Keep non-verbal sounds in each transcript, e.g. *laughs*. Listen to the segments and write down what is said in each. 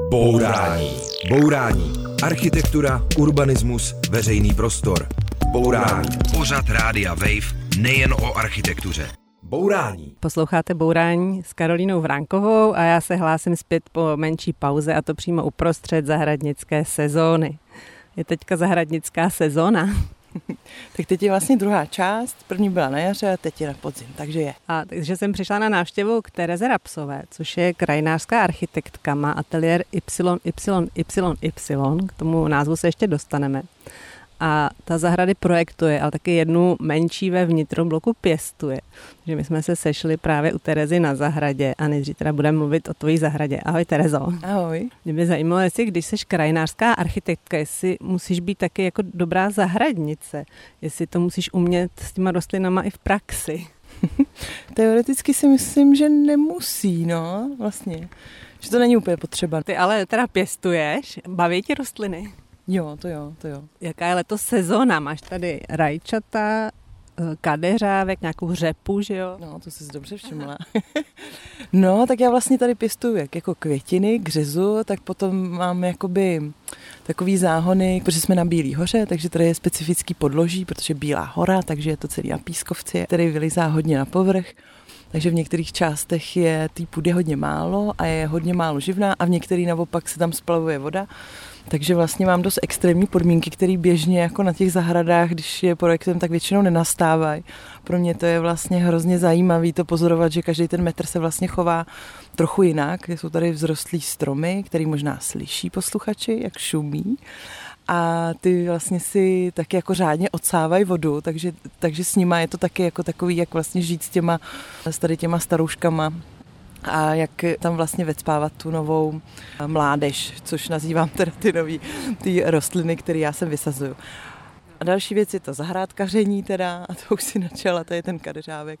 Bourání. Bourání. Architektura, urbanismus, veřejný prostor. Bourání. Pořad Rádia Wave nejen o architektuře. Bourání. Posloucháte Bourání s Karolínou Vránkovou a já se hlásím zpět po menší pauze a to přímo uprostřed zahradnické sezóny. Je teďka zahradnická sezóna. *laughs* tak teď je vlastně druhá část, první byla na jaře a teď je na podzim, takže je. A takže jsem přišla na návštěvu k Tereze Rapsové, což je krajinářská architektka, má ateliér YYYY, k tomu názvu se ještě dostaneme a ta zahrady projektuje, ale taky jednu menší ve vnitrobloku pěstuje. Takže my jsme se sešli právě u Terezy na zahradě a nejdřív teda budeme mluvit o tvojí zahradě. Ahoj Terezo. Ahoj. Mě by zajímalo, jestli když jsi krajinářská architektka, jestli musíš být taky jako dobrá zahradnice, jestli to musíš umět s těma rostlinama i v praxi. *laughs* Teoreticky si myslím, že nemusí, no, vlastně. Že to není úplně potřeba. Ty ale teda pěstuješ, baví tě rostliny? Jo, to jo, to jo. Jaká je letos sezóna? Máš tady rajčata, eh, kadeřávek, nějakou řepu, že jo? No, to jsi dobře všimla. *laughs* no, tak já vlastně tady pěstuju jak jako květiny k řezu, tak potom mám jakoby takový záhony, protože jsme na Bílý hoře, takže tady je specifický podloží, protože Bílá hora, takže je to celý na pískovci, který vylizá hodně na povrch. Takže v některých částech je té půdy hodně málo a je hodně málo živná a v některých naopak se tam splavuje voda. Takže vlastně mám dost extrémní podmínky, které běžně jako na těch zahradách, když je projektem, tak většinou nenastávají. Pro mě to je vlastně hrozně zajímavé to pozorovat, že každý ten metr se vlastně chová trochu jinak. Jsou tady vzrostlí stromy, který možná slyší posluchači, jak šumí a ty vlastně si taky jako řádně odsávají vodu, takže, takže s nima je to taky jako takový, jak vlastně žít s těma, s tady těma starouškama a jak tam vlastně vecpávat tu novou mládež, což nazývám teda ty nový, ty rostliny, které já sem vysazuju. A další věc je to zahrádkaření teda, *laughs* a to už si načala, to je ten kadeřávek.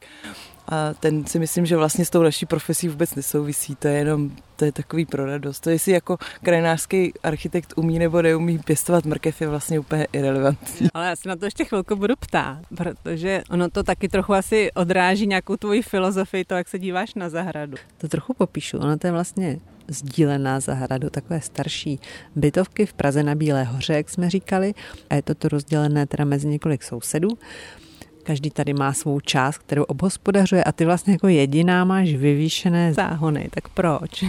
A ten si myslím, že vlastně s tou naší profesí vůbec nesouvisí, to je jenom, to je takový pro radost. To jestli jako krajinářský architekt umí nebo neumí pěstovat mrkev je vlastně úplně irrelevantní. Ale já se na to ještě chvilku budu ptát, protože ono to taky trochu asi odráží nějakou tvoji filozofii, to, jak se díváš na zahradu. To trochu popíšu, ono to je vlastně sdílená zahradu, takové starší bytovky v Praze na Bílé hoře, jak jsme říkali, a je to to rozdělené teda mezi několik sousedů. Každý tady má svou část, kterou obhospodařuje a ty vlastně jako jediná máš vyvýšené záhony, tak proč?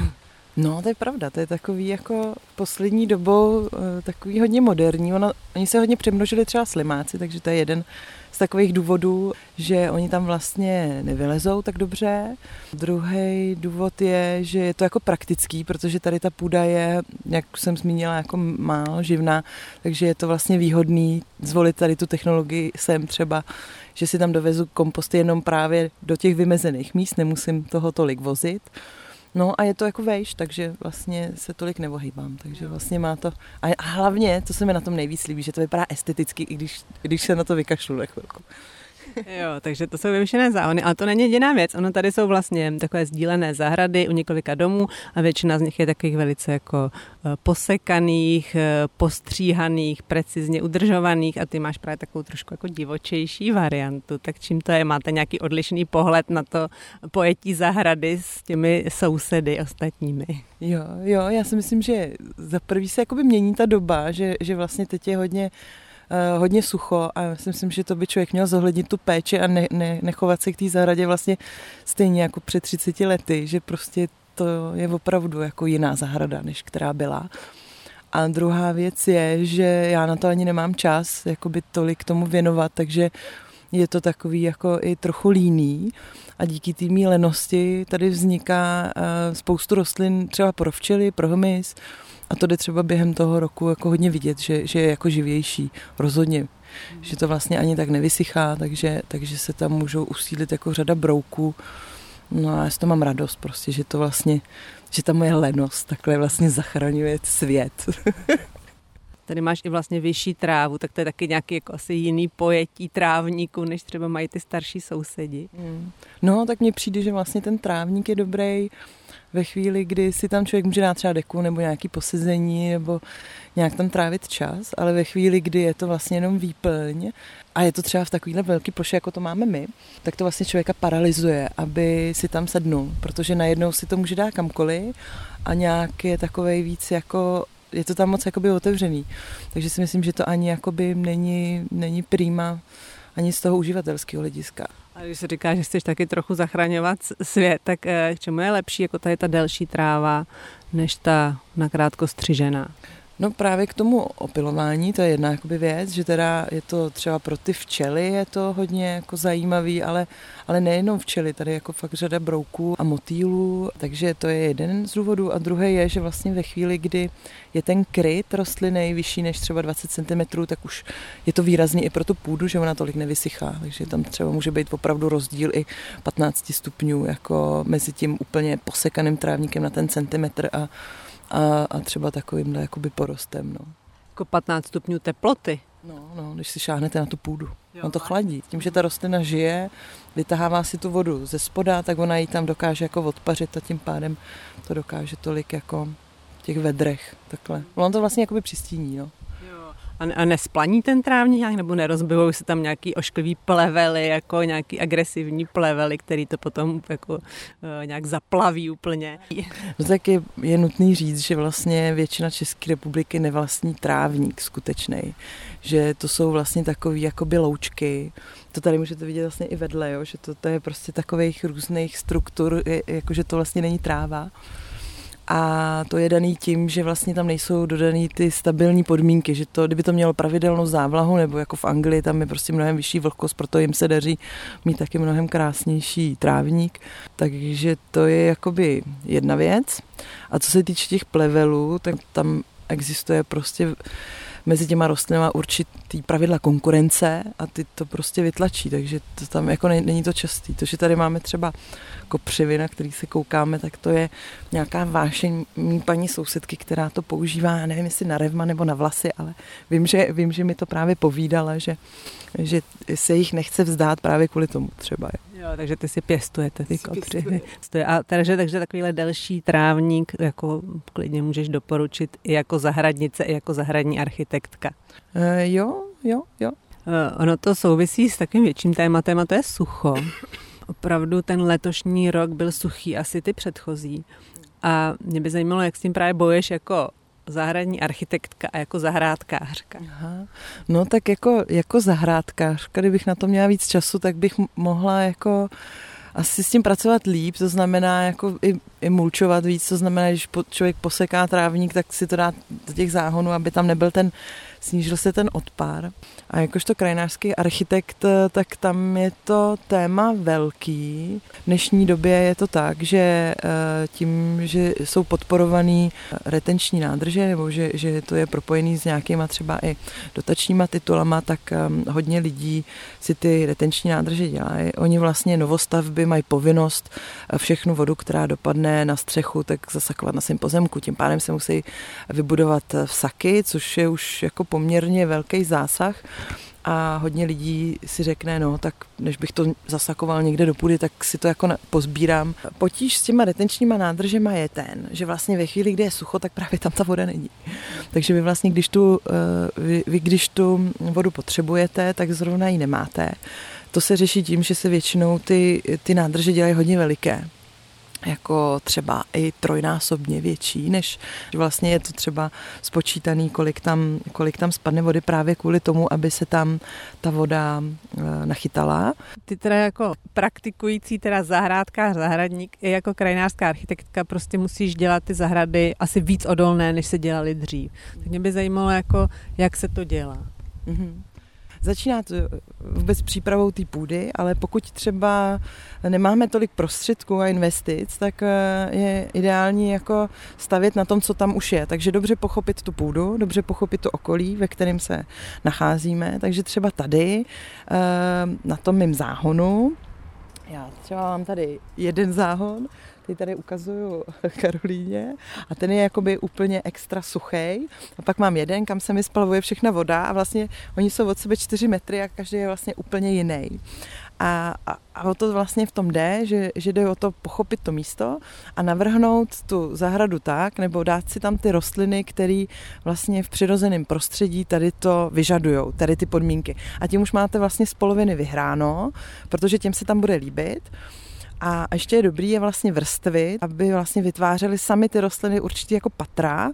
No, to je pravda, to je takový jako poslední dobou eh, takový hodně moderní. Ono, oni se hodně přemnožili třeba slimáci, takže to je jeden z takových důvodů, že oni tam vlastně nevylezou tak dobře. Druhý důvod je, že je to jako praktický, protože tady ta půda je, jak jsem zmínila, jako málo živná, takže je to vlastně výhodný zvolit tady tu technologii sem třeba, že si tam dovezu komposty jenom právě do těch vymezených míst, nemusím toho tolik vozit. No a je to jako vejš, takže vlastně se tolik nevohýbám, takže vlastně má to... A hlavně, co se mi na tom nejvíc líbí, že to vypadá esteticky, i když, když se na to vykašlu na chvilku. Jo, takže to jsou vyvěšené záhony, ale to není jediná věc. Ono tady jsou vlastně takové sdílené zahrady u několika domů a většina z nich je takových velice jako eh, posekaných, eh, postříhaných, precizně udržovaných a ty máš právě takovou trošku jako divočejší variantu. Tak čím to je? Máte nějaký odlišný pohled na to pojetí zahrady s těmi sousedy ostatními? Jo, jo, já si myslím, že za prvý se jakoby mění ta doba, že, že vlastně teď je hodně uh, hodně sucho a já si myslím, že to by člověk měl zohlednit tu péči a ne, ne, nechovat se k té zahradě vlastně stejně jako před 30 lety, že prostě to je opravdu jako jiná zahrada, než která byla. A druhá věc je, že já na to ani nemám čas, jakoby tolik tomu věnovat, takže je to takový jako i trochu líný a díky té lenosti tady vzniká uh, spoustu rostlin třeba pro včely, pro hmyz, a to jde třeba během toho roku jako hodně vidět, že, že je jako živější, rozhodně. Že to vlastně ani tak nevysychá, takže, takže se tam můžou usídlit jako řada brouků. No a já s to mám radost prostě, že to vlastně, že ta moje lenost takhle vlastně zachraňuje svět. *laughs* Tady máš i vlastně vyšší trávu, tak to je taky nějaký jako asi jiný pojetí trávníku, než třeba mají ty starší sousedi. Mm. No, tak mně přijde, že vlastně ten trávník je dobrý ve chvíli, kdy si tam člověk může dát třeba deku nebo nějaký posezení nebo nějak tam trávit čas, ale ve chvíli, kdy je to vlastně jenom výplň a je to třeba v takovýhle velký ploše, jako to máme my, tak to vlastně člověka paralyzuje, aby si tam sednul, protože najednou si to může dát kamkoliv a nějak je takovej víc jako je to tam moc jakoby otevřený. Takže si myslím, že to ani jakoby není, není prýma ani z toho uživatelského hlediska. A když se říká, že chceš taky trochu zachraňovat svět, tak eh, k čemu je lepší jako tady ta delší tráva, než ta nakrátko střižená? No právě k tomu opilování, to je jedna jakoby věc, že teda je to třeba pro ty včely je to hodně jako zajímavý, ale, ale nejenom včely, tady jako fakt řada brouků a motýlů, takže to je jeden z důvodů. A druhý je, že vlastně ve chvíli, kdy je ten kryt rostliny vyšší než třeba 20 cm, tak už je to výrazný i pro tu půdu, že ona tolik nevysychá, takže tam třeba může být opravdu rozdíl i 15 stupňů jako mezi tím úplně posekaným trávníkem na ten centimetr a a, a třeba takovýmhle jakoby porostem. No. Jako 15 stupňů teploty. No, no, když si šáhnete na tu půdu. Jo, on to chladí. Tím, že ta rostlina žije, vytahává si tu vodu ze spoda, tak ona ji tam dokáže jako odpařit a tím pádem to dokáže tolik jako v těch vedrech. Takhle. On to vlastně jakoby přistíní. No. A, nesplaní ten trávník nějak, nebo nerozbijou se tam nějaký ošklivý plevely, jako nějaký agresivní plevely, který to potom jako uh, nějak zaplaví úplně. No tak je, je nutný říct, že vlastně většina České republiky nevlastní trávník skutečný, že to jsou vlastně takový jakoby loučky, to tady můžete vidět vlastně i vedle, jo? že to, to je prostě takových různých struktur, jakože to vlastně není tráva. A to je daný tím, že vlastně tam nejsou dodaný ty stabilní podmínky, že to, kdyby to mělo pravidelnou závlahu, nebo jako v Anglii, tam je prostě mnohem vyšší vlhkost, proto jim se daří mít taky mnohem krásnější trávník. Takže to je jakoby jedna věc. A co se týče těch plevelů, tak tam existuje prostě mezi těma rostlinama určitý pravidla konkurence a ty to prostě vytlačí, takže to tam jako není to častý. To, že tady máme třeba kopřivy, na který se koukáme, tak to je nějaká vášeň mý paní sousedky, která to používá, já nevím, jestli na revma nebo na vlasy, ale vím, že, vím, že mi to právě povídala, že, že se jich nechce vzdát právě kvůli tomu třeba. Jo, takže ty si pěstujete ty kopřivy. A takže, takže takovýhle delší trávník jako klidně můžeš doporučit i jako zahradnice, i jako zahradní architektka. Uh, jo, jo, jo. Uh, ono to souvisí s takovým větším tématem a to je sucho. Opravdu ten letošní rok byl suchý, asi ty předchozí. A mě by zajímalo, jak s tím právě boješ jako zahradní architektka a jako zahrádkářka. Aha. No tak jako, jako zahrádkářka, kdybych na to měla víc času, tak bych mohla jako asi s tím pracovat líp, to znamená jako i, i mulčovat víc, to znamená, když člověk poseká trávník, tak si to dá do těch záhonů, aby tam nebyl ten snížil se ten odpár. A jakožto krajinářský architekt, tak tam je to téma velký. V dnešní době je to tak, že eh, tím, že jsou podporovaný retenční nádrže, nebo že, že to je propojený s nějakýma třeba i dotačníma titulama, tak hodně lidí si ty retenční nádrže dělají. Oni vlastně novostavby mají povinnost eh, všechnu vodu, která dopadne na střechu, tak zasakovat na svém pozemku. Tím pádem se musí vybudovat vsaky, což je už jako poměrně velký zásah a hodně lidí si řekne, no tak než bych to zasakoval někde do půdy, tak si to jako pozbírám. Potíž s těma retenčníma nádržema je ten, že vlastně ve chvíli, kdy je sucho, tak právě tam ta voda není. Takže vy vlastně, když tu, eh, vy, vy když tu vodu potřebujete, tak zrovna ji nemáte. To se řeší tím, že se většinou ty, ty nádrže dělají hodně veliké jako třeba i trojnásobně větší, než vlastně je to třeba spočítaný, kolik tam, kolik tam spadne vody právě kvůli tomu, aby se tam ta voda e, nachytala. Ty teda jako praktikující teda zahrádka, zahradník i jako krajinářská architektka prostě musíš dělat ty zahrady asi víc odolné, než se dělali dřív. Tak mě by zajímalo, jako, jak se to dělá. Mm-hmm. Začíná to vůbec přípravou té půdy, ale pokud třeba nemáme tolik prostředků a investic, tak eh, je ideální jako stavět na tom, co tam už je. Takže dobře pochopit tu půdu, dobře pochopit to okolí, ve kterém se nacházíme. Takže třeba tady eh, na tom mým záhonu, já třeba mám tady jeden záhon, Teď tady ukazuju *laughs* Karolíně a ten je jakoby úplně extra suchý. A pak mám jeden, kam se mi splavuje všechna voda a vlastně oni jsou od sebe čtyři metry a každý je vlastně úplně jiný. A, a, a o to vlastně v tom jde, že, že jde o to pochopit to místo a navrhnout tu zahradu tak, nebo dát si tam ty rostliny, které vlastně v přirozeném prostředí tady to vyžadují, tady ty podmínky. A tím už máte vlastně z poloviny vyhráno, protože těm se tam bude líbit. A ještě je dobrý je vlastně vrstvy, aby vlastně vytvářely sami ty rostliny určitě jako patra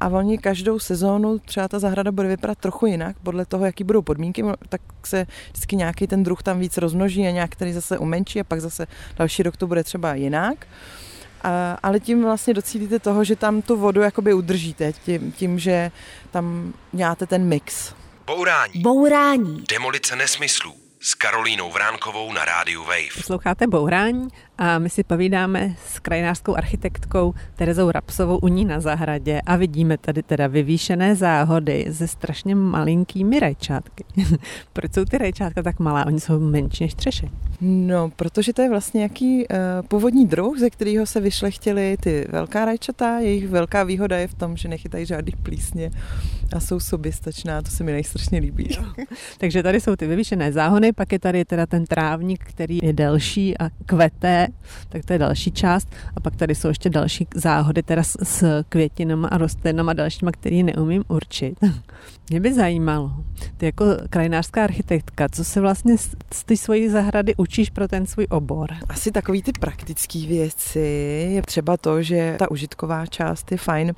a oni každou sezónu třeba ta zahrada bude vypadat trochu jinak, podle toho, jaký budou podmínky, tak se vždycky nějaký ten druh tam víc rozmnoží a nějak který zase umenší a pak zase další rok to bude třeba jinak. A, ale tím vlastně docílíte toho, že tam tu vodu jakoby udržíte, tím, tím že tam děláte ten mix. Bourání. Bourání. Demolice nesmyslů s Karolínou Vránkovou na rádiu Wave. Posloucháte Bourání a my si povídáme s krajinářskou architektkou Terezou Rapsovou u ní na zahradě a vidíme tady teda vyvýšené záhody se strašně malinkými rajčátky. *laughs* Proč jsou ty rajčátka tak malá? Oni jsou menší než třeše. No, protože to je vlastně nějaký uh, původní druh, ze kterého se vyšlechtily ty velká rajčata. Jejich velká výhoda je v tom, že nechytají žádný plísně a jsou soběstačná, to se mi nejstrašně líbí. Takže tady jsou ty vyvýšené záhony, pak je tady teda ten trávník, který je delší a kvete, tak to je další část. A pak tady jsou ještě další záhody teda s, s květinama a rostlinama dalšíma, který neumím určit. *laughs* Mě by zajímalo, ty jako krajinářská architektka, co se vlastně z, té svojí zahrady učíš pro ten svůj obor? Asi takový ty praktické věci je třeba to, že ta užitková část je fajn,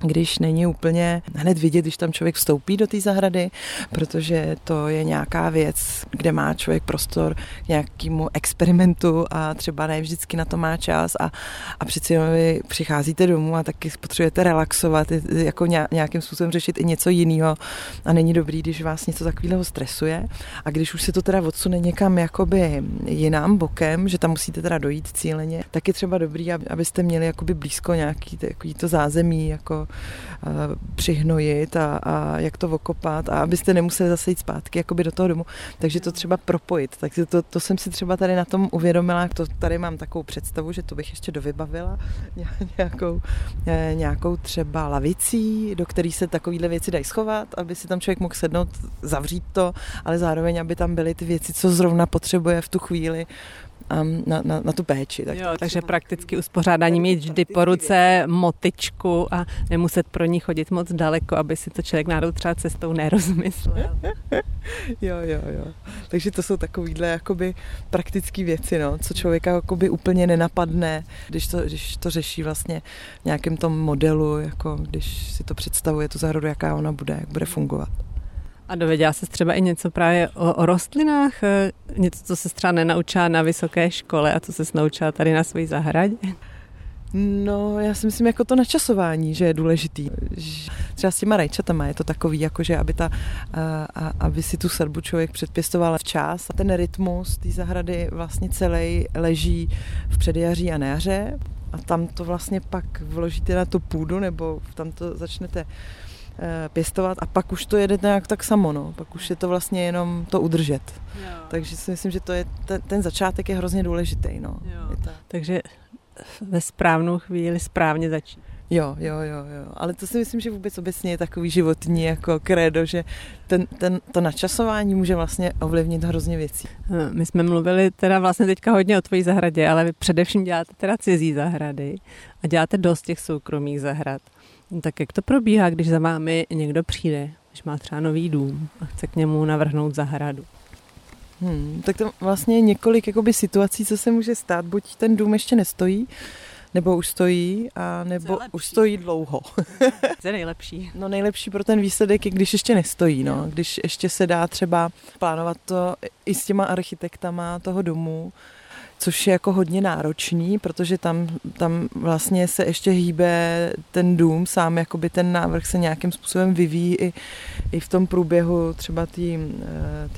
když není úplně hned vidět, když tam člověk vstoupí do té zahrady, protože to je nějaká věc, kde má člověk prostor k nějakému experimentu a třeba ne vždycky na to má čas a, a přeci vy přicházíte domů a taky potřebujete relaxovat, jako nějakým způsobem řešit i něco jiného a není dobrý, když vás něco takového stresuje a když už se to teda odsune někam jakoby jinam bokem, že tam musíte teda dojít cíleně, tak je třeba dobrý, abyste měli jakoby blízko nějaký takový to zázemí, jako přihnojit a, a jak to okopat a abyste nemuseli zase jít zpátky jakoby do toho domu. Takže to třeba propojit. Takže to, to jsem si třeba tady na tom uvědomila, to tady mám takovou představu, že to bych ještě dovybavila *laughs* nějakou, nějakou třeba lavicí, do který se takovéhle věci dají schovat, aby si tam člověk mohl sednout, zavřít to, ale zároveň, aby tam byly ty věci, co zrovna potřebuje v tu chvíli, na, na, na tu péči. Tak jo, takže prakticky uspořádání mít vždy po ruce motičku a nemuset pro ní chodit moc daleko, aby si to člověk náhodou třeba cestou nerozmyslel. *laughs* jo, jo, jo. Takže to jsou takovýhle jakoby praktické věci, no, co člověka jakoby úplně nenapadne, když to, když to řeší vlastně v nějakém tom modelu, jako když si to představuje, tu zahradu, jaká ona bude, jak bude fungovat. A dověděla se třeba i něco právě o, o rostlinách? E, něco, co se třeba nenaučila na vysoké škole a co se naučila tady na své zahradě? No, já si myslím, jako to načasování, že je důležitý. Třeba s těma rajčatama je to takový, jako že aby, ta, a, a, aby si tu sadbu člověk předpěstoval včas. A ten rytmus té zahrady vlastně celý leží v předjaří a na jaře. A tam to vlastně pak vložíte na tu půdu, nebo tam to začnete pěstovat a pak už to jede nějak tak samo, no. pak už je to vlastně jenom to udržet. Jo. Takže si myslím, že to je, ten, ten začátek je hrozně důležitý. No. Jo. ta... Takže ve správnou chvíli správně začít. Jo, jo, jo, jo. Ale to si myslím, že vůbec obecně je takový životní jako kredo, že ten, ten, to načasování může vlastně ovlivnit hrozně věcí. Eh, my jsme mluvili teda vlastně teďka hodně o tvojí zahradě, ale vy především děláte teda cizí zahrady a děláte dost těch soukromých zahrad. No tak jak to probíhá, když za vámi někdo přijde, když má třeba nový dům a chce k němu navrhnout zahradu? Hmm, tak to vlastně je několik jakoby, situací, co se může stát. Buď ten dům ještě nestojí, nebo už stojí, a nebo už stojí dlouho. *laughs* Co je nejlepší? No nejlepší pro ten výsledek je, když ještě nestojí. No. Když ještě se dá třeba plánovat to i s těma architektama toho domu, což je jako hodně náročný, protože tam, tam vlastně se ještě hýbe ten dům sám, jakoby ten návrh se nějakým způsobem vyvíjí i, i v tom průběhu třeba té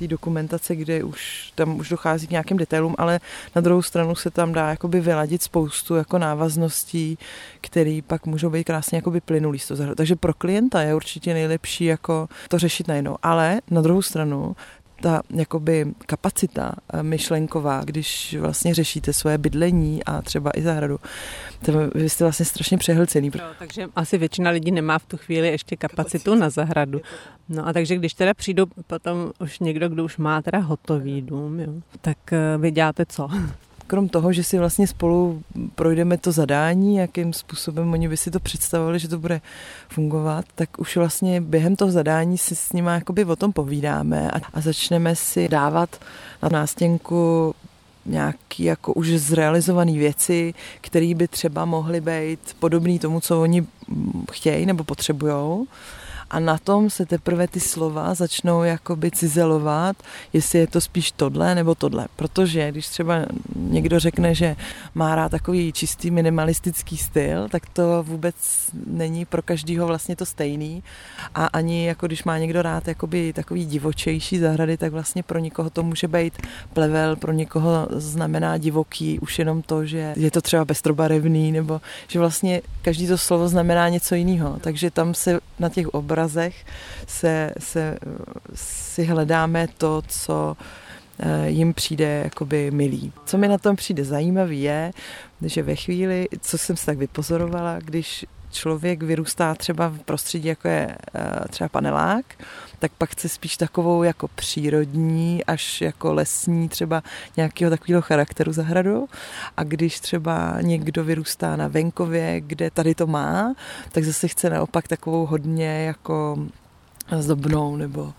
eh, dokumentace, kde už tam už dochází k nějakým detailům, ale na druhou stranu se tam dá jakoby vyladit spoustu jako návazností, které pak můžou být krásně jakoby plynulý Takže pro klienta je určitě nejlepší jako to řešit najednou. Ale na druhou stranu ta jakoby kapacita eh, myšlenková, když vlastně řešíte svoje bydlení a třeba i zahradu, to vy jste vlastně strašně přehlcený. No, takže asi většina lidí nemá v tu chvíli ještě kapacitu na zahradu. No a takže když teda přijdu potom už někdo, kdo už má teda hotový dům, jo, tak eh, vy děláte co? Krom toho, že si vlastně spolu projdeme to zadání, jakým způsobem oni by si to představovali, že to bude fungovat, tak už vlastně během toho zadání si s nimi jakoby o tom povídáme a, a začneme si dávat na nástěnku nějaký jako už zrealizované věci, které by třeba mohly být podobné tomu, co oni chtějí nebo potřebují a na tom se teprve ty slova začnou jakoby cizelovat, jestli je to spíš tohle nebo tohle. Protože když třeba někdo řekne, že má rád takový čistý minimalistický styl, tak to vůbec není pro každýho vlastně to stejný a ani jako když má někdo rád jakoby takový divočejší zahrady, tak vlastně pro někoho to může být plevel, pro někoho znamená divoký už jenom to, že je to třeba pestrobarevný nebo že vlastně každý to slovo znamená něco jiného, takže tam se na těch obrazech obrazech se, se, si hledáme to, co eh, jim přijde jakoby milý. Co mi na tom přijde zajímavý je, že ve chvíli, co jsem se tak vypozorovala, když člověk vyrůstá třeba v prostředí, jako je eh, třeba panelák, tak pak chce spíš takovou jako přírodní, až jako lesní třeba nějakého takového charakteru zahradu. A když třeba někdo vyrůstá na venkově, kde tady to má, tak zase chce naopak takovou hodně jako zdobnou nebo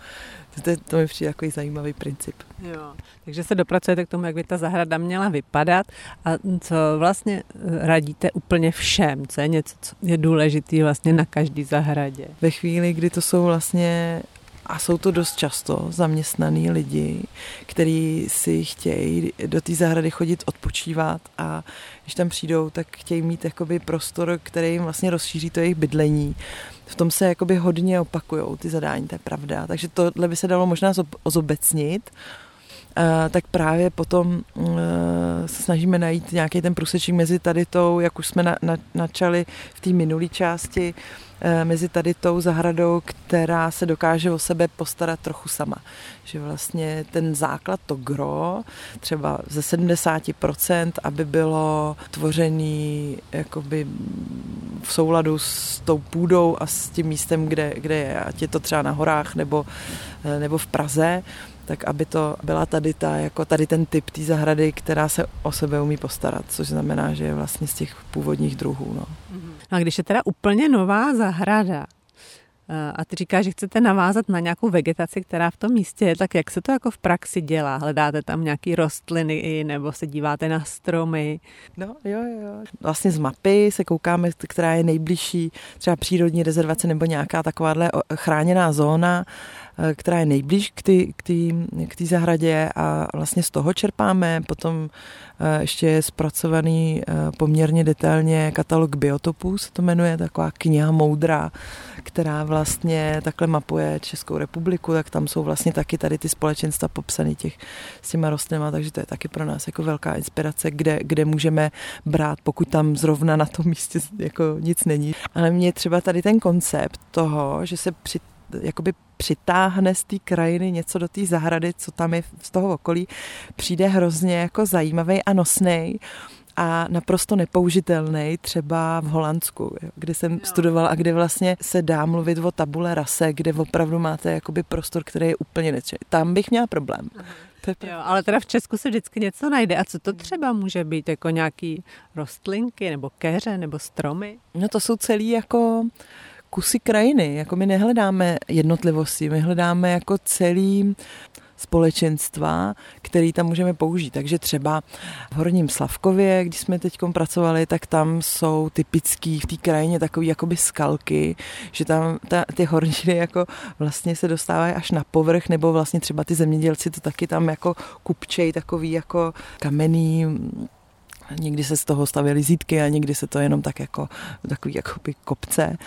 to, to mi přijde takový zajímavý princip. Jo, takže se dopracujete k tomu, jak by ta zahrada měla vypadat a co vlastně radíte úplně všem, co je něco, co je důležitý vlastně na každý zahradě. Ve chvíli, kdy to jsou vlastně a jsou to dost často zaměstnaný lidi, kteří si chtějí do té zahrady chodit odpočívat a když tam přijdou, tak chtějí mít jakoby prostor, který jim vlastně rozšíří to jejich bydlení. V tom se jakoby hodně opakují ty zadání, to je pravda. Takže tohle by se dalo možná zobecnit. Uh, tak právě potom uh, se snažíme najít nějaký ten průsečík mezi tady tou, jak už jsme na, na, načali v té minulé části, Eh, mezi tady tou zahradou, která se dokáže o sebe postarat trochu sama. Že vlastně ten základ, to gro, třeba ze 70%, aby bylo tvořený jakoby v souladu s tou půdou a s tím místem, kde, kde je, ať je to třeba na horách nebo, eh, nebo v Praze, tak aby to byla tady, ta, jako tady ten typ té zahrady, která se o sebe umí postarat, což znamená, že je vlastně z těch původních druhů. No. No a když je teda úplně nová zahrada, eh, a ty říkáš, že chcete navázat na nějakou vegetaci, která v tom místě je, tak jak se to jako v praxi dělá? Hledáte tam nějaké rostliny nebo se díváte na stromy? No jo, jo. Vlastně z mapy se koukáme, která je nejbližší, třeba přírodní rezervace nebo nějaká takováhle chráněná zóna která je nejblíž k té k k zahradě a vlastně z toho čerpáme. Potom eh, ještě je zpracovaný eh, poměrně detailně katalog biotopů, se to jmenuje, taková kniha moudrá, která vlastně takhle mapuje Českou republiku, tak tam jsou vlastně taky tady ty společenstva popsané těch s těma rostlinama, takže to je taky pro nás jako velká inspirace, kde, kde můžeme brát, pokud tam zrovna na tom místě jako nic není. Ale mě třeba tady ten koncept toho, že se při jakoby přitáhne z té krajiny něco do té zahrady, co tam je z toho okolí, přijde hrozně jako zajímavý a nosný a naprosto nepoužitelný třeba v Holandsku, kde jsem no. studovala a kde vlastně se dá mluvit o tabule rase, kde opravdu máte jakoby prostor, který je úplně nečej. Tam bych měla problém. Jo, ale teda v Česku se vždycky něco najde. A co to třeba může být? Jako nějaký rostlinky nebo keře nebo stromy? No to jsou celý jako kusy krajiny. Jako my nehledáme jednotlivosti, my hledáme jako celý společenstva, který tam můžeme použít. Takže třeba v Horním Slavkově, když jsme teď pracovali, tak tam jsou typický v té krajině takový jakoby skalky, že tam ta, ty horniny jako vlastně se dostávají až na povrch, nebo vlastně třeba ty zemědělci to taky tam jako kupčej takový jako kamenný Někdy se z toho stavěly zítky a někdy se to jenom tak jako takový jakoby kopce.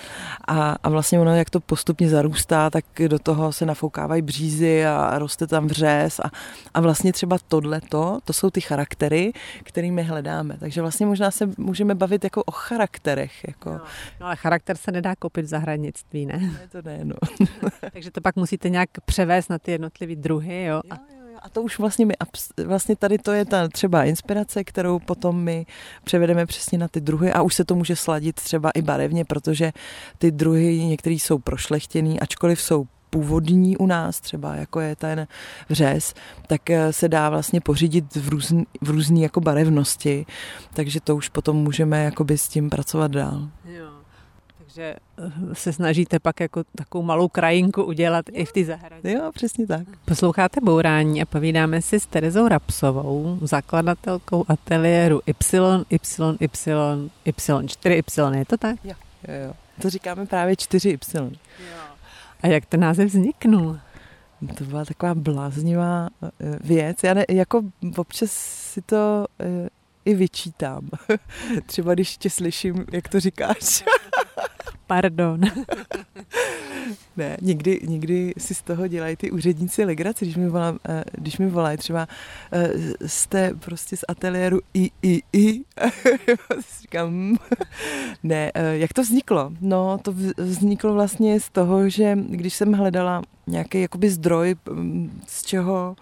A, a vlastně ono, jak to postupně zarůstá, tak do toho se nafoukávají břízy a roste tam vřez a, a vlastně třeba tohleto, to jsou ty charaktery, kterými hledáme. Takže vlastně možná se můžeme bavit jako o charakterech. Jako. No, no ale charakter se nedá kopit v zahradnictví, ne? Ne, to ne, no. *laughs* Takže to pak musíte nějak převést na ty jednotlivé druhy, jo? jo, jo a to už vlastně my, vlastně tady to je ta třeba inspirace, kterou potom my převedeme přesně na ty druhy a už se to může sladit třeba i barevně, protože ty druhy některý jsou prošlechtěný, ačkoliv jsou původní u nás, třeba jako je ten vřez, tak eh, se dá vlastně pořídit v různý, v různý jako barevnosti, takže to už potom můžeme jakoby s tím pracovat dál. Jo že eh, se snažíte pak jako takovou malou krajinku udělat i v té zahradě. Jo, přesně tak. Posloucháte Bourání a povídáme si s Terezou Rapsovou, zakladatelkou ateliéru Y, Y, Y, Y, 4Y, je to tak? Jo, jo, jo. To říkáme právě 4Y. Jo. A jak ten název vzniknul? To byla taková bláznivá eh, věc. Já ne, jako občas si to eh, i vyčítám. *laughs* Třeba když tě slyším, jak to říkáš. Pardon. *laughs* ne, někdy, někdy si z toho dělají ty úředníci legraci, když mi, volám, eh, když mi volají třeba eh, jste prostě z ateliéru i, i, i. *laughs* říkám, hm. ne, eh, jak to vzniklo? No, to vzniklo vlastně z toho, že když jsem hledala nějaký jakoby zdroj, hm, z čeho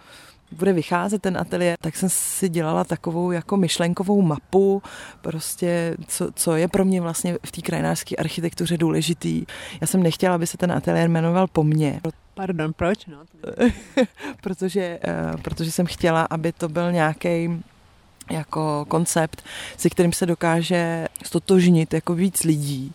bude vycházet ten ateliér, tak jsem si dělala takovou jako myšlenkovou mapu, prostě co, co je pro mě vlastně v té krajinářské architektuře důležitý. Já jsem nechtěla, aby se ten ateliér jmenoval po mně. Pardon, proč? No? *laughs* protože, uh, protože jsem chtěla, aby to byl nějaký jako koncept, se kterým se dokáže stotožnit jako víc lidí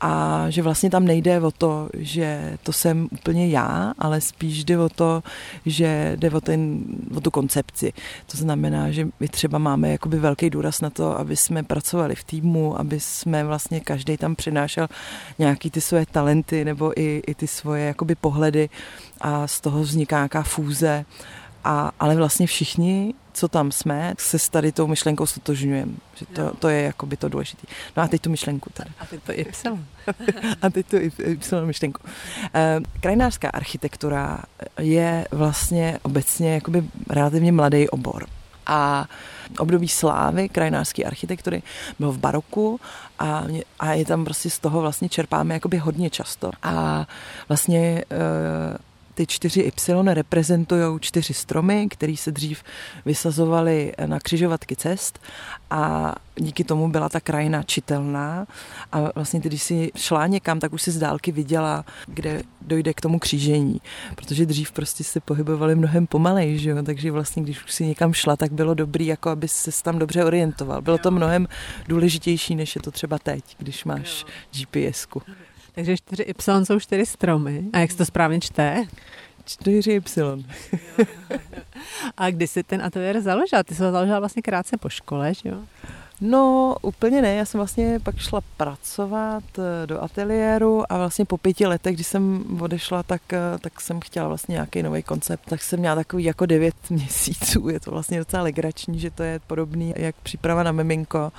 a že vlastně tam nejde o to, že to jsem úplně já, ale spíš jde o to, že jde o, ten, o tu koncepci. To znamená, že my třeba máme jakoby velký důraz na to, aby jsme pracovali v týmu, aby jsme vlastně každý tam přinášel nějaký ty svoje talenty nebo i, i ty svoje jakoby pohledy a z toho vzniká nějaká fůze. A, ale vlastně všichni co tam jsme, se s tady tou myšlenkou stotožňujeme. Že to, to je jako by to důležité. No a teď tu myšlenku tady. A teď to Y. *laughs* a teď tu Y myšlenku. Eh, krajinářská architektura je vlastně obecně jakoby relativně mladý obor. A období slávy krajinářské architektury bylo v baroku a, a je tam prostě z toho vlastně čerpáme jakoby hodně často. A vlastně eh, ty čtyři Y reprezentují čtyři stromy, které se dřív vysazovaly na křižovatky cest a díky tomu byla ta krajina čitelná a vlastně když si šla někam, tak už si z dálky viděla, kde dojde k tomu křížení, protože dřív prostě se pohybovali mnohem pomalej, že jo? takže vlastně když už si někam šla, tak bylo dobrý, jako aby se tam dobře orientoval. Bylo to mnohem důležitější, než je to třeba teď, když máš GPSku. Takže 4Y jsou čtyři stromy. A jak se to správně čte? 4Y. *laughs* A kdy jsi ten ateliér založila? Ty jsi ho založila vlastně krátce po škole, že jo? No, úplně ne. Já jsem vlastně pak šla pracovat eh, do ateliéru a vlastně po pěti letech, když jsem odešla, tak, eh, tak jsem chtěla vlastně nějaký nový koncept. Tak jsem měla takový jako devět *laughs* měsíců. Je to vlastně docela legrační, že to je podobný jak příprava na miminko,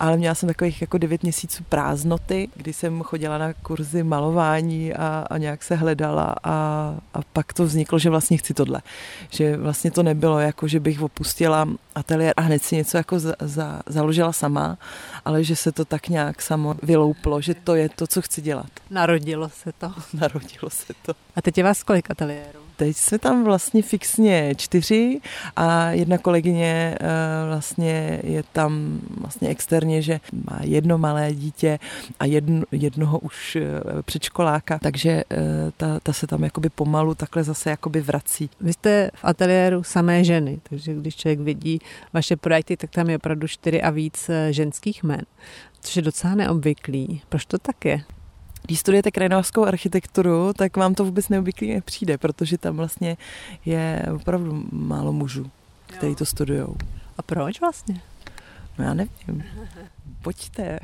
ale měla jsem takových jako devět měsíců prázdnoty, kdy jsem chodila na kurzy malování a, a nějak se hledala a, a pak to vzniklo, že vlastně chci tohle. Že vlastně to nebylo jako, že bych opustila ateliér a hned si něco jako za, za, založila sama, ale že se to tak nějak samo vylouplo, že to je to, co chci dělat. Narodilo se to. *laughs* Narodilo se to. A teď je vás kolik ateliérů? Teď jsme tam vlastně fixně čtyři a jedna kolegyně eh, vlastně je tam vlastně externě, že má jedno malé dítě a jedno, jednoho už eh, předškoláka, takže eh, ta, ta se tam jakoby pomalu takhle zase jakoby vrací. Vy jste v ateliéru samé ženy, takže když člověk vidí vaše projekty, tak tam je opravdu čtyři a víc ženských men, což je docela neobvyklý. Proč to tak je? Když studujete krajinářskou architekturu, tak vám to vůbec neobvyklý nepřijde, protože tam vlastně je opravdu málo mužů, kteří to studují. A proč vlastně? No já nevím. Pojďte,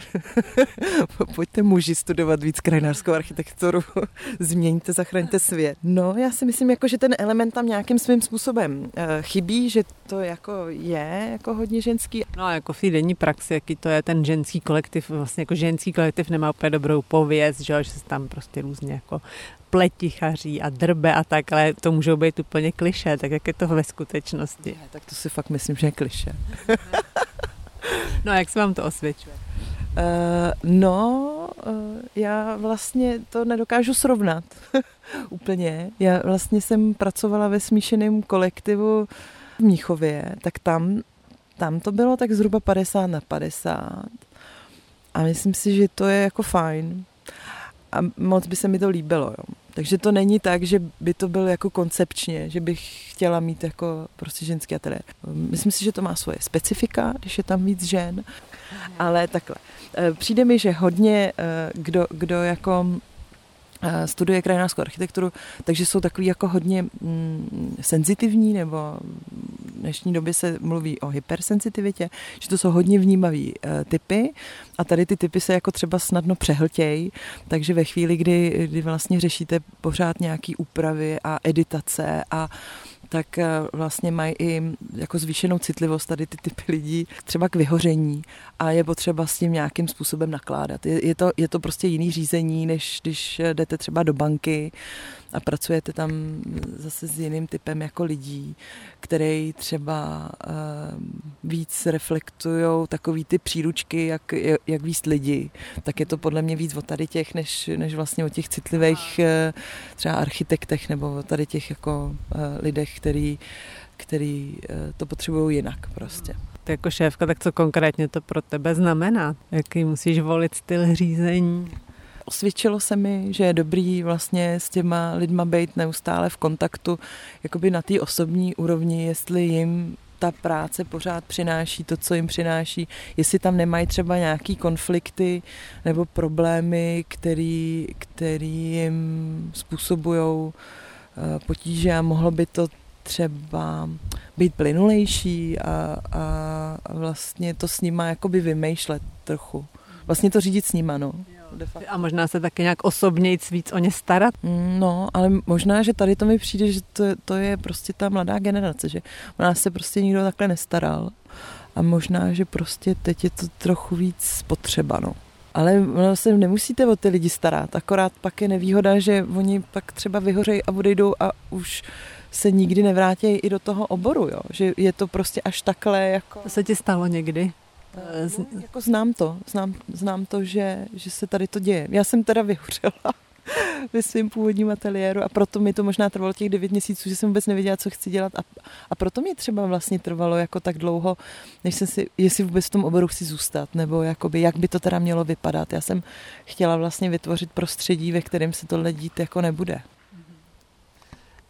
*laughs* pojďte muži studovat víc krajinářskou architekturu, *laughs* změňte, zachraňte svět. No, já si myslím, jako, že ten element tam nějakým svým způsobem eh, chybí, že to jako je jako hodně ženský. No a jako v té denní praxi, jaký to je ten ženský kolektiv, vlastně jako ženský kolektiv nemá úplně dobrou pověst, že, že se tam prostě různě jako pletichaří a drbe a tak, ale to můžou být úplně kliše, tak jak je to ve skutečnosti? Ne, tak to si fakt myslím, že je kliše. *laughs* *laughs* no a jak se vám to osvědčuje? Uh, no, uh, já vlastně to nedokážu srovnat *laughs* úplně. Já vlastně jsem pracovala ve smíšeném kolektivu v Míchově, tak tam, tam to bylo tak zhruba 50 na 50. A myslím si, že to je jako fajn. A moc by se mi to líbilo. Jo. Takže to není tak, že by to byl jako koncepčně, že bych chtěla mít jako prostě ženský ateliér. Myslím si, že to má svoje specifika, když je tam víc žen, ale takhle. Eh, přijde mi, že hodně, eh, kdo, kdo jako studuje krajinářskou architekturu, takže jsou takový jako hodně mm, senzitivní, nebo v dnešní době se mluví o hypersenzitivitě, že to jsou hodně vnímavý e, typy. A tady ty typy se jako třeba snadno přehltějí, takže ve chvíli, kdy, kdy vlastně řešíte pořád nějaký úpravy a editace a tak eh, vlastně mají i jako zvýšenou citlivost tady ty typy lidí třeba k vyhoření a je potřeba s tím nějakým způsobem nakládat. Je, je, to, je to prostě jiný řízení, než když jdete třeba do banky a pracujete tam zase s jiným typem jako lidí, který třeba uh, víc reflektují takový ty příručky, jak, jak víc lidi, tak je to podle mě víc o tady těch, než, než vlastně o těch citlivých uh, třeba architektech nebo o tady těch jako uh, lidech, který, který uh, to potřebují jinak prostě. Ty jako šéfka, tak co konkrétně to pro tebe znamená? Jaký musíš volit styl řízení? osvědčilo se mi, že je dobrý vlastně s těma lidma být neustále v kontaktu, jakoby na té osobní úrovni, jestli jim ta práce pořád přináší to, co jim přináší, jestli tam nemají třeba nějaký konflikty nebo problémy, který, který jim způsobují eh, potíže a mohlo by to třeba být plynulejší a, a vlastně to s nima jakoby vymýšlet trochu. Vlastně to řídit s nima, no. A možná se taky nějak osobněji víc o ně starat? Mm, no, ale možná, že tady to mi přijde, že to, to je prostě ta mladá generace, že o nás se prostě nikdo takhle nestaral. A možná, že prostě teď je to trochu víc potřeba, no. Ale no, se nemusíte o ty lidi starat, akorát pak je nevýhoda, že oni pak třeba vyhořejí a odejdou a už se nikdy nevrátí i do toho oboru, jo? že je to prostě až takhle jako... To se ti stalo někdy? No, jako znám to, znám, znám to, že, že se tady to děje. Já jsem teda vyhořela *laughs* ve svém původním ateliéru a proto mi to možná trvalo těch devět měsíců, že jsem vůbec nevěděla, co chci dělat a, a proto mi třeba vlastně trvalo jako tak dlouho, než jsem si, jestli vůbec v tom oboru chci zůstat, nebo jakoby, jak by to teda mělo vypadat. Já jsem chtěla vlastně vytvořit prostředí, ve kterém se tohle dít jako nebude.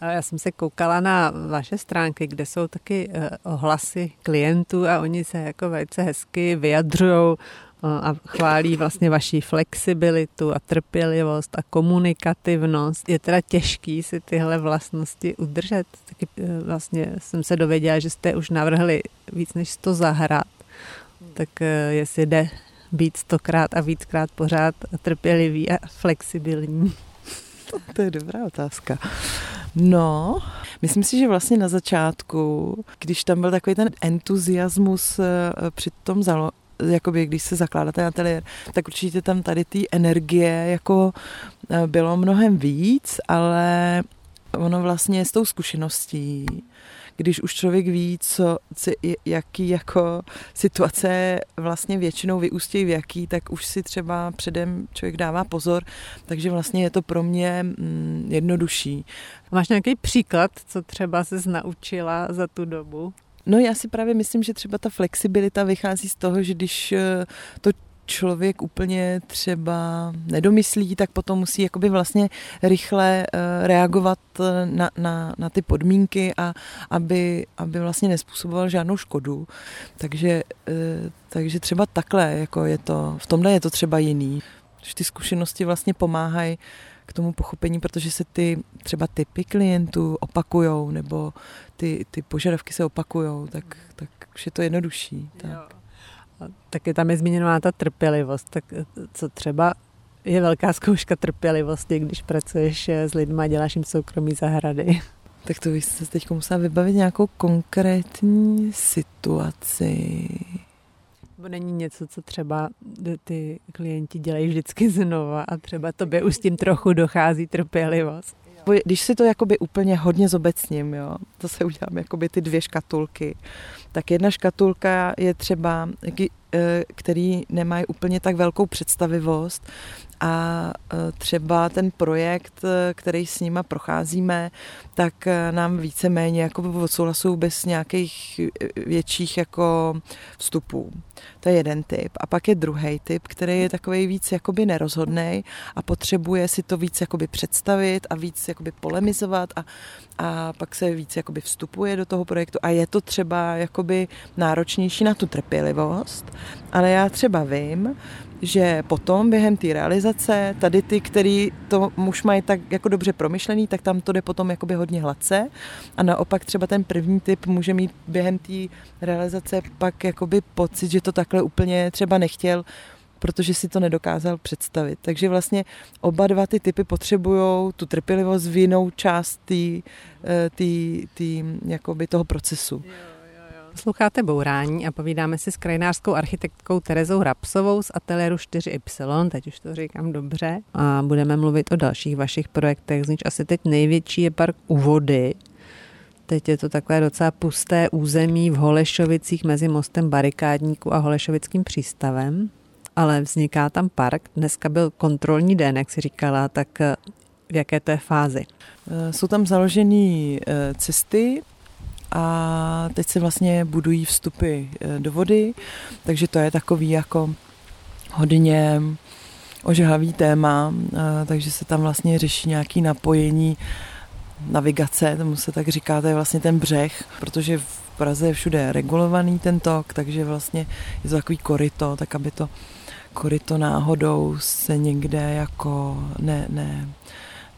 Já jsem se koukala na vaše stránky, kde jsou taky eh, ohlasy klientů a oni se jako velice hezky vyjadřují eh, a chválí vlastně vaši flexibilitu a trpělivost a komunikativnost. Je teda těžký si tyhle vlastnosti udržet. Taky eh, vlastně jsem se dověděla, že jste už navrhli víc než 100 zahrad. Tak jestli jde být stokrát a víckrát pořád trpělivý a flexibilní. To je dobrá otázka. No, myslím si, že vlastně na začátku, když tam byl takový ten entuziasmus eh, při tom zalo, jakoby když se zakládá ten ateliér, tak určitě tam tady ty energie jako eh, bylo mnohem víc, ale ono vlastně s tou zkušeností když už člověk ví, co, co jaký jako situace vlastně většinou vyústějí v jaký, tak už si třeba předem člověk dává pozor, takže vlastně je to pro mě mm, jednodušší. Máš nějaký příklad, co třeba se naučila za tu dobu? No já si právě myslím, že třeba ta flexibilita vychází z toho, že když eh, to člověk úplně třeba nedomyslí, tak potom musí jakoby vlastně rychle eh, reagovat eh, na, na, na ty podmínky a aby, aby vlastně nespůsoboval žádnou škodu. Takže, eh, takže třeba takhle jako je to, v tomhle je to třeba jiný. Že ty zkušenosti vlastně pomáhají k tomu pochopení, protože se ty třeba typy klientů opakujou nebo ty, ty požadavky se opakujou, tak, tak už je to jednodušší. Tak. Taky tam je zmíněná ta trpělivost. Tak co třeba je velká zkouška trpělivosti, když pracuješ s lidmi a děláš jim soukromí zahrady. *laughs* Tak to bych se teď musela vybavit nějakou konkrétní situaci. Nebo není něco, co třeba ty klienti dělají vždycky znova a třeba tobě už s tím trochu dochází trpělivost. Když si to jakoby úplně hodně zobecním, jo, to se udělám jakoby ty dvě škatulky, tak jedna škatulka je třeba, který nemají úplně tak velkou představivost a e, třeba ten projekt, e, který s nima procházíme, tak nám víceméně jako odsouhlasují bez nějakých větších jako vstupů. To je jeden typ. A pak je druhý typ, který je takový víc jakoby nerozhodný a potřebuje si to víc jakoby představit a víc jakoby polemizovat a, a pak se víc jakoby vstupuje do toho projektu. A je to třeba jakoby náročnější na tu trpělivost, ale já třeba vím, že potom během té realizace, tady ty, který to už mají tak jako dobře promyšlený, tak tam to jde potom jakoby hodně hladce. A naopak třeba ten první typ může mít během té realizace pak jakoby pocit, že to takhle úplně třeba nechtěl, protože si to nedokázal představit. Takže vlastně oba dva ty typy potřebují tu trpělivost v jinou část tý, eh, tý, tý, jakoby toho procesu. Posloucháte Bourání a povídáme si s krajinářskou architektkou Terezou Rapsovou z ateliéru 4Y, teď už to říkám dobře, a budeme mluvit o dalších vašich projektech, z nich asi teď největší je park u vody, Teď je to takové docela pusté území v Holešovicích mezi mostem Barikádníku a Holešovickým přístavem, ale vzniká tam park. Dneska byl kontrolní den, jak si říkala, tak v jaké to je fázi? Jsou tam založené eh, cesty, a teď se vlastně budují vstupy eh, do vody, takže to je takový jako hodně ožehavý téma, eh, takže se tam vlastně řeší nějaký napojení navigace, tomu se tak říká, to je vlastně ten břeh, protože v Praze je všude regulovaný ten tok, takže vlastně je to takový koryto, tak aby to koryto náhodou se někde jako ne, ne,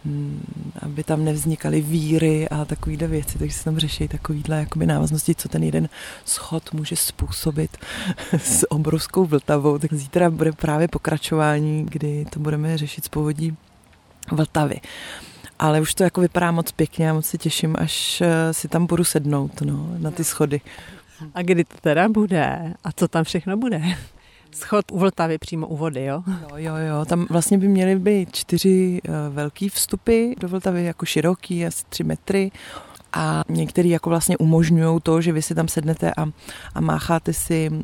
Mm, aby tam nevznikaly víry a takovýhle věci, takže se tam řeší takovýhle jakoby návaznosti, co ten jeden schod může způsobit *laughs* s obrovskou vltavou. Tak zítra bude právě pokračování, kdy to budeme řešit z povodí Vltavy. Ale už to jako vypadá moc pěkně a moc se těším, až eh, si tam budu sednout no, na ty schody. A kdy to teda bude? A co tam všechno bude? Schod u Vltavy přímo u vody, jo? Jo, jo, jo. Tam vlastně by měly být čtyři uh, velký vstupy do Vltavy, jako široký, asi tři metry a některý jako vlastně umožňují to, že vy si tam sednete a, a mácháte si uh,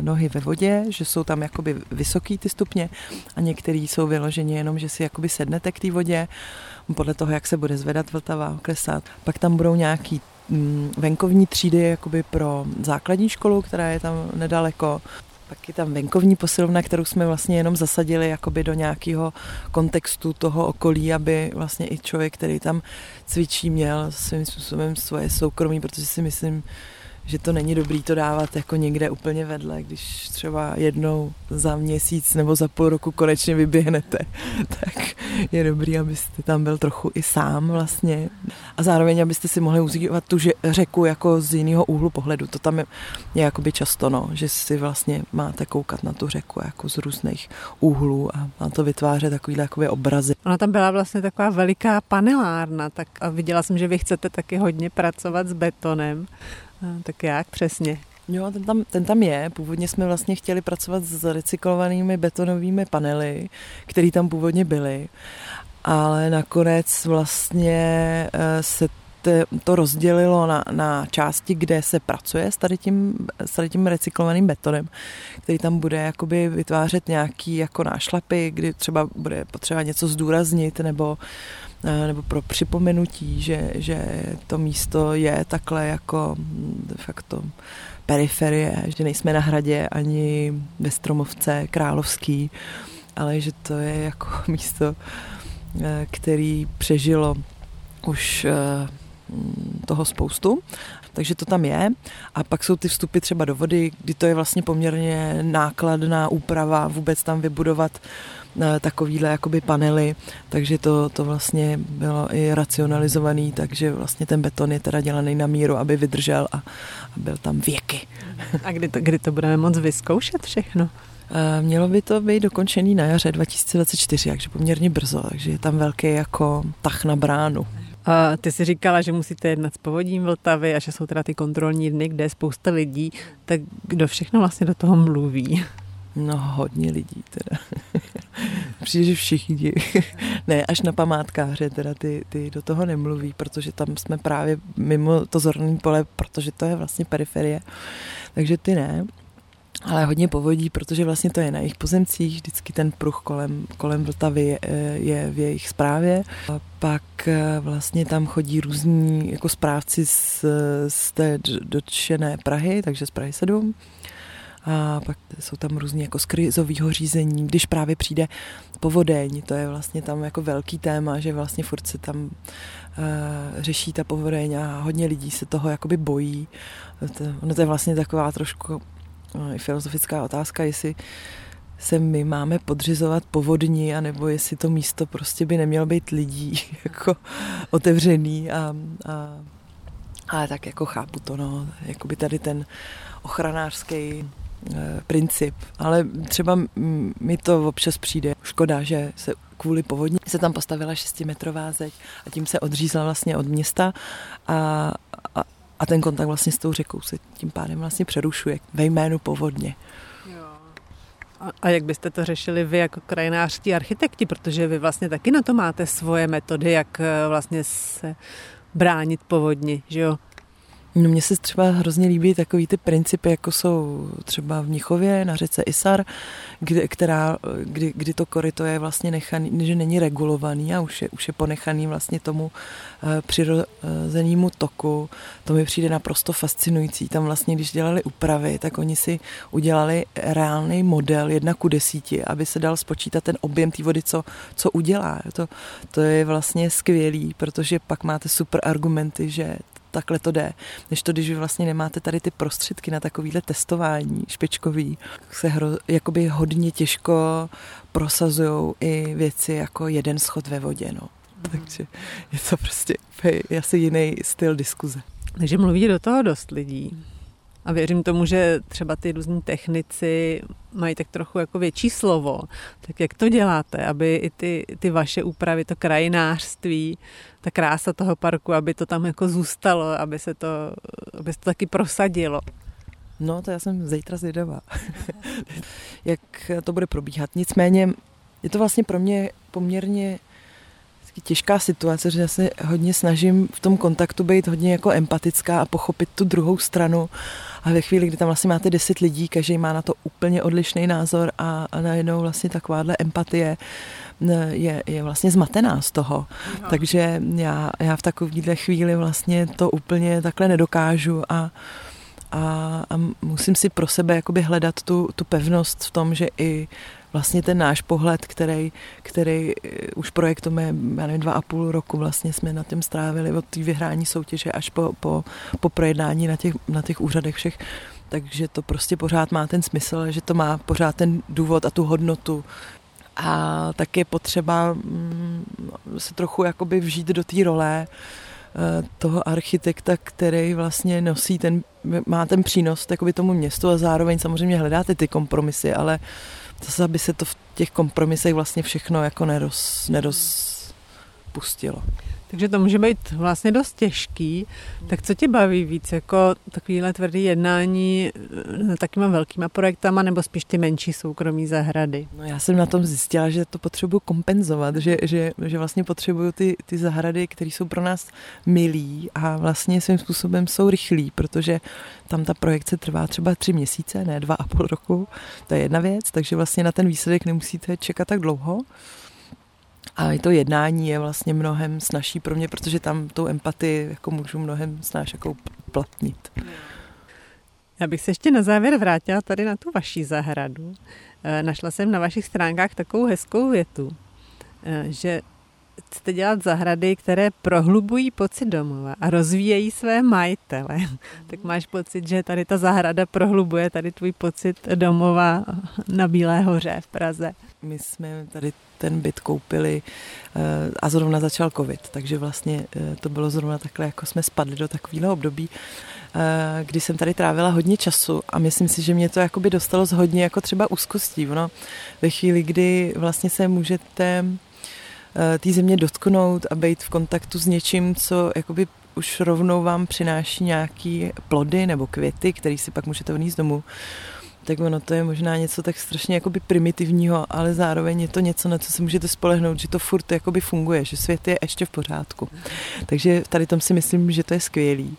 nohy ve vodě, že jsou tam jakoby vysoký ty stupně a některý jsou vyloženě jenom, že si jakoby sednete k té vodě podle toho, jak se bude zvedat Vltava, klesat. Pak tam budou nějaký mm, venkovní třídy jakoby pro základní školu, která je tam nedaleko. Pak je tam venkovní posilovna, kterou jsme vlastně jenom zasadili jakoby do nějakého kontextu toho okolí, aby vlastně i člověk, který tam cvičí, měl svým způsobem svoje soukromí, protože si myslím, že to není dobrý to dávat jako někde úplně vedle, když třeba jednou za měsíc nebo za půl roku konečně vyběhnete, *laughs* tak je dobrý, abyste tam byl trochu i sám vlastně a zároveň, abyste si mohli užívat tu řeku jako z jiného úhlu pohledu. To tam je, je jakoby často, no, že si vlastně máte koukat na tu řeku jako z různých úhlů a má to vytvářet takovýhle jakoby obrazy. Ona tam byla vlastně taková veliká panelárna, tak a viděla jsem, že vy chcete taky hodně pracovat s betonem. Tak jak přesně? Jo, ten tam, ten tam je. Původně jsme vlastně chtěli pracovat s recyklovanými betonovými panely, které tam původně byly, ale nakonec vlastně eh, se to rozdělilo na, na části, kde se pracuje s tady, tím, s tady tím recyklovaným betonem, který tam bude jakoby vytvářet nějaký jako nášlapy, kdy třeba bude potřeba něco zdůraznit nebo Eh, nebo pro připomenutí, že, že to místo je takhle jako de facto periferie, že nejsme na hradě ani ve Stromovce královský, ale že to je jako *laughs* místo, eh, který přežilo už eh, toho spoustu, takže to tam je. A pak jsou ty vstupy třeba do vody, kdy to je vlastně poměrně nákladná úprava vůbec tam vybudovat eh, takovýhle jakoby panely, takže to, to vlastně bylo i racionalizovaný, takže vlastně ten beton je teda dělaný na míru, aby vydržel a, a byl tam věky. A kdy to, kdy to budeme moc vyzkoušet všechno? Eh, mělo by to být dokončený na jaře 2024, takže poměrně brzo, takže je tam velký jako tah na bránu. A ty jsi říkala, že musíte jednat s povodím Vltavy a že jsou teda ty kontrolní dny, kde je spousta lidí, tak kdo všechno vlastně do toho mluví? No hodně lidí teda. Přijde, že všichni. *laughs* ne, až na památkáře teda ty, ty do toho nemluví, protože tam jsme právě mimo to zorný pole, protože to je vlastně periferie. Takže ty ne ale hodně povodí, protože vlastně to je na jejich pozemcích, vždycky ten pruh kolem, kolem Vltavy je, je v jejich správě. A pak eh, vlastně tam chodí různí jako správci z, z té dotčené Prahy, takže z Prahy 7. A pak jsou tam různě jako z krizového řízení, když právě přijde povodeň, to je vlastně tam jako velký téma, že vlastně furt se tam uh, řeší ta povodeň a hodně lidí se toho jakoby bojí. To, ono to je vlastně taková trošku i filozofická otázka, jestli se my máme podřizovat povodní, anebo jestli to místo prostě by nemělo být lidí *laughs* jako otevřený a, a, a tak jako chápu to, no, jako by tady ten ochranářský princip, ale třeba mi to občas přijde škoda, že se kvůli povodní se tam postavila šestimetrová zeď a tím se odřízla vlastně od města a, a, a ten kontakt vlastně s tou řekou se tím pádem vlastně přerušuje ve jménu povodně. A, a jak byste to řešili vy jako krajinářští architekti, protože vy vlastně taky na to máte svoje metody, jak eh, vlastně se bránit povodni, že jo? No mně se třeba hrozně líbí takový ty principy, jako jsou třeba v Mnichově na řece Isar, kdy, která, kdy, kdy to koryto je vlastně nechaný, že není regulovaný a už je, už je ponechaný vlastně tomu uh, přirozenému toku. To mi přijde naprosto fascinující. Tam vlastně, když dělali úpravy, tak oni si udělali reálný model jedna ku desíti, aby se dal spočítat ten objem té vody, co, co udělá. To, to je vlastně skvělý, protože pak máte super argumenty, že takhle to jde. Než to, když vy vlastně nemáte tady ty prostředky na takovýhle testování špičkový, se hro, jakoby hodně těžko prosazují i věci jako jeden schod ve vodě. No. Mm. Takže je to prostě asi jiný styl diskuze. Takže mluví do toho dost lidí. A věřím tomu, že třeba ty různí technici mají tak trochu jako větší slovo. Tak jak to děláte, aby i ty, ty vaše úpravy, to krajinářství, ta krása toho parku, aby to tam jako zůstalo, aby se to, aby se to taky prosadilo? No, to já jsem zítra zvědavá, *laughs* jak to bude probíhat. Nicméně je to vlastně pro mě poměrně těžká situace, že já se hodně snažím v tom kontaktu být hodně jako empatická a pochopit tu druhou stranu. A ve chvíli, kdy tam vlastně máte deset lidí, každý má na to úplně odlišný názor a, a najednou vlastně takováhle empatie je, je vlastně zmatená z toho. No. Takže já, já v takovéhle chvíli vlastně to úplně takhle nedokážu a a, a musím si pro sebe jakoby hledat tu, tu pevnost v tom, že i vlastně ten náš pohled, který, který eh, už projektujeme, já nevím, dva a půl roku vlastně jsme na tím strávili od té vyhrání soutěže až po, po, po projednání na těch, na těch úřadech všech, takže to prostě pořád má ten smysl, že to má pořád ten důvod a tu hodnotu. A tak je potřeba mm, se trochu jakoby vžít do té role eh, toho architekta, který vlastně nosí ten, má ten přínos tomu městu a zároveň samozřejmě hledáte ty kompromisy, ale zase, aby se to v těch kompromisech vlastně všechno jako neroz, nerozpustilo. Takže to může být vlastně dost těžký. Tak co tě baví víc, jako takovýhle tvrdý jednání s takýma velkýma projektama nebo spíš ty menší soukromí zahrady? No já jsem na tom zjistila, že to potřebuji kompenzovat, že, že, že vlastně potřebuju ty, ty zahrady, které jsou pro nás milí a vlastně svým způsobem jsou rychlí, protože tam ta projekce trvá třeba tři měsíce, ne dva a půl roku. To je jedna věc, takže vlastně na ten výsledek nemusíte čekat tak dlouho. A i to jednání je vlastně mnohem snažší pro mě, protože tam tou empatii jako můžu mnohem snáš jako platnit. Já bych se ještě na závěr vrátila tady na tu vaší zahradu. Eh, našla jsem na vašich stránkách takovou hezkou větu, eh, že chcete dělat zahrady, které prohlubují pocit domova a rozvíjejí své majitele. tak máš pocit, že tady ta zahrada prohlubuje tady tvůj pocit domova na Bílé hoře v Praze. My jsme tady ten byt koupili eh, a zrovna začal covid, takže vlastně eh, to bylo zrovna takhle, jako jsme spadli do takového období, eh, kdy jsem tady trávila hodně času a myslím si, že mě to jakoby dostalo z hodně jako třeba úzkostí. Ono ve chvíli, kdy vlastně se můžete té země dotknout a být v kontaktu s něčím, co jakoby už rovnou vám přináší nějaký plody nebo květy, který si pak můžete vníst domů, tak ono to je možná něco tak strašně jakoby primitivního, ale zároveň je to něco, na co se můžete spolehnout, že to furt jakoby funguje, že svět je ještě v pořádku. Takže tady tom si myslím, že to je skvělý.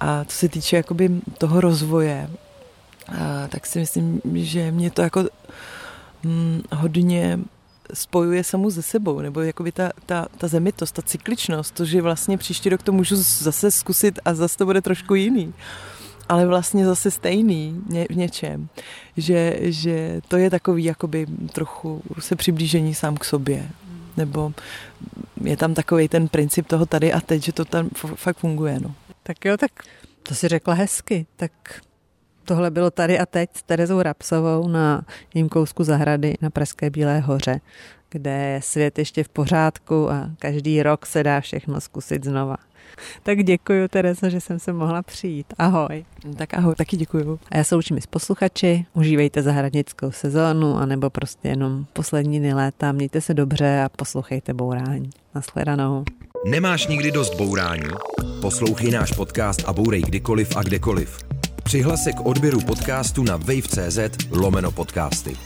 A co se týče jakoby toho rozvoje, a, tak si myslím, že mě to jako hm, hodně spojuje samu ze sebou, nebo jakoby ta, ta, ta zemitost, ta cykličnost, to, že vlastně příští rok to můžu zase zkusit a zase to bude trošku jiný ale vlastně zase stejný v něčem, že, že to je takový jakoby trochu se přiblížení sám k sobě, nebo je tam takový ten princip toho tady a teď, že to tam fakt funguje. No. Tak jo, tak to si řekla hezky, tak tohle bylo tady a teď s Terezou Rapsovou na jím kousku zahrady na Pražské Bílé hoře, kde je svět ještě v pořádku a každý rok se dá všechno zkusit znova. Tak děkuji, Teresa, že jsem se mohla přijít. Ahoj. Tak ahoj, taky děkuji. A já se učím s posluchači, užívejte zahradnickou sezónu, anebo prostě jenom poslední dny léta, mějte se dobře a poslouchejte bourání. Naschledanou. Nemáš nikdy dost bourání? Poslouchej náš podcast a bourej kdykoliv a kdekoliv. Přihlas k odběru podcastu na wave.cz lomeno podcasty.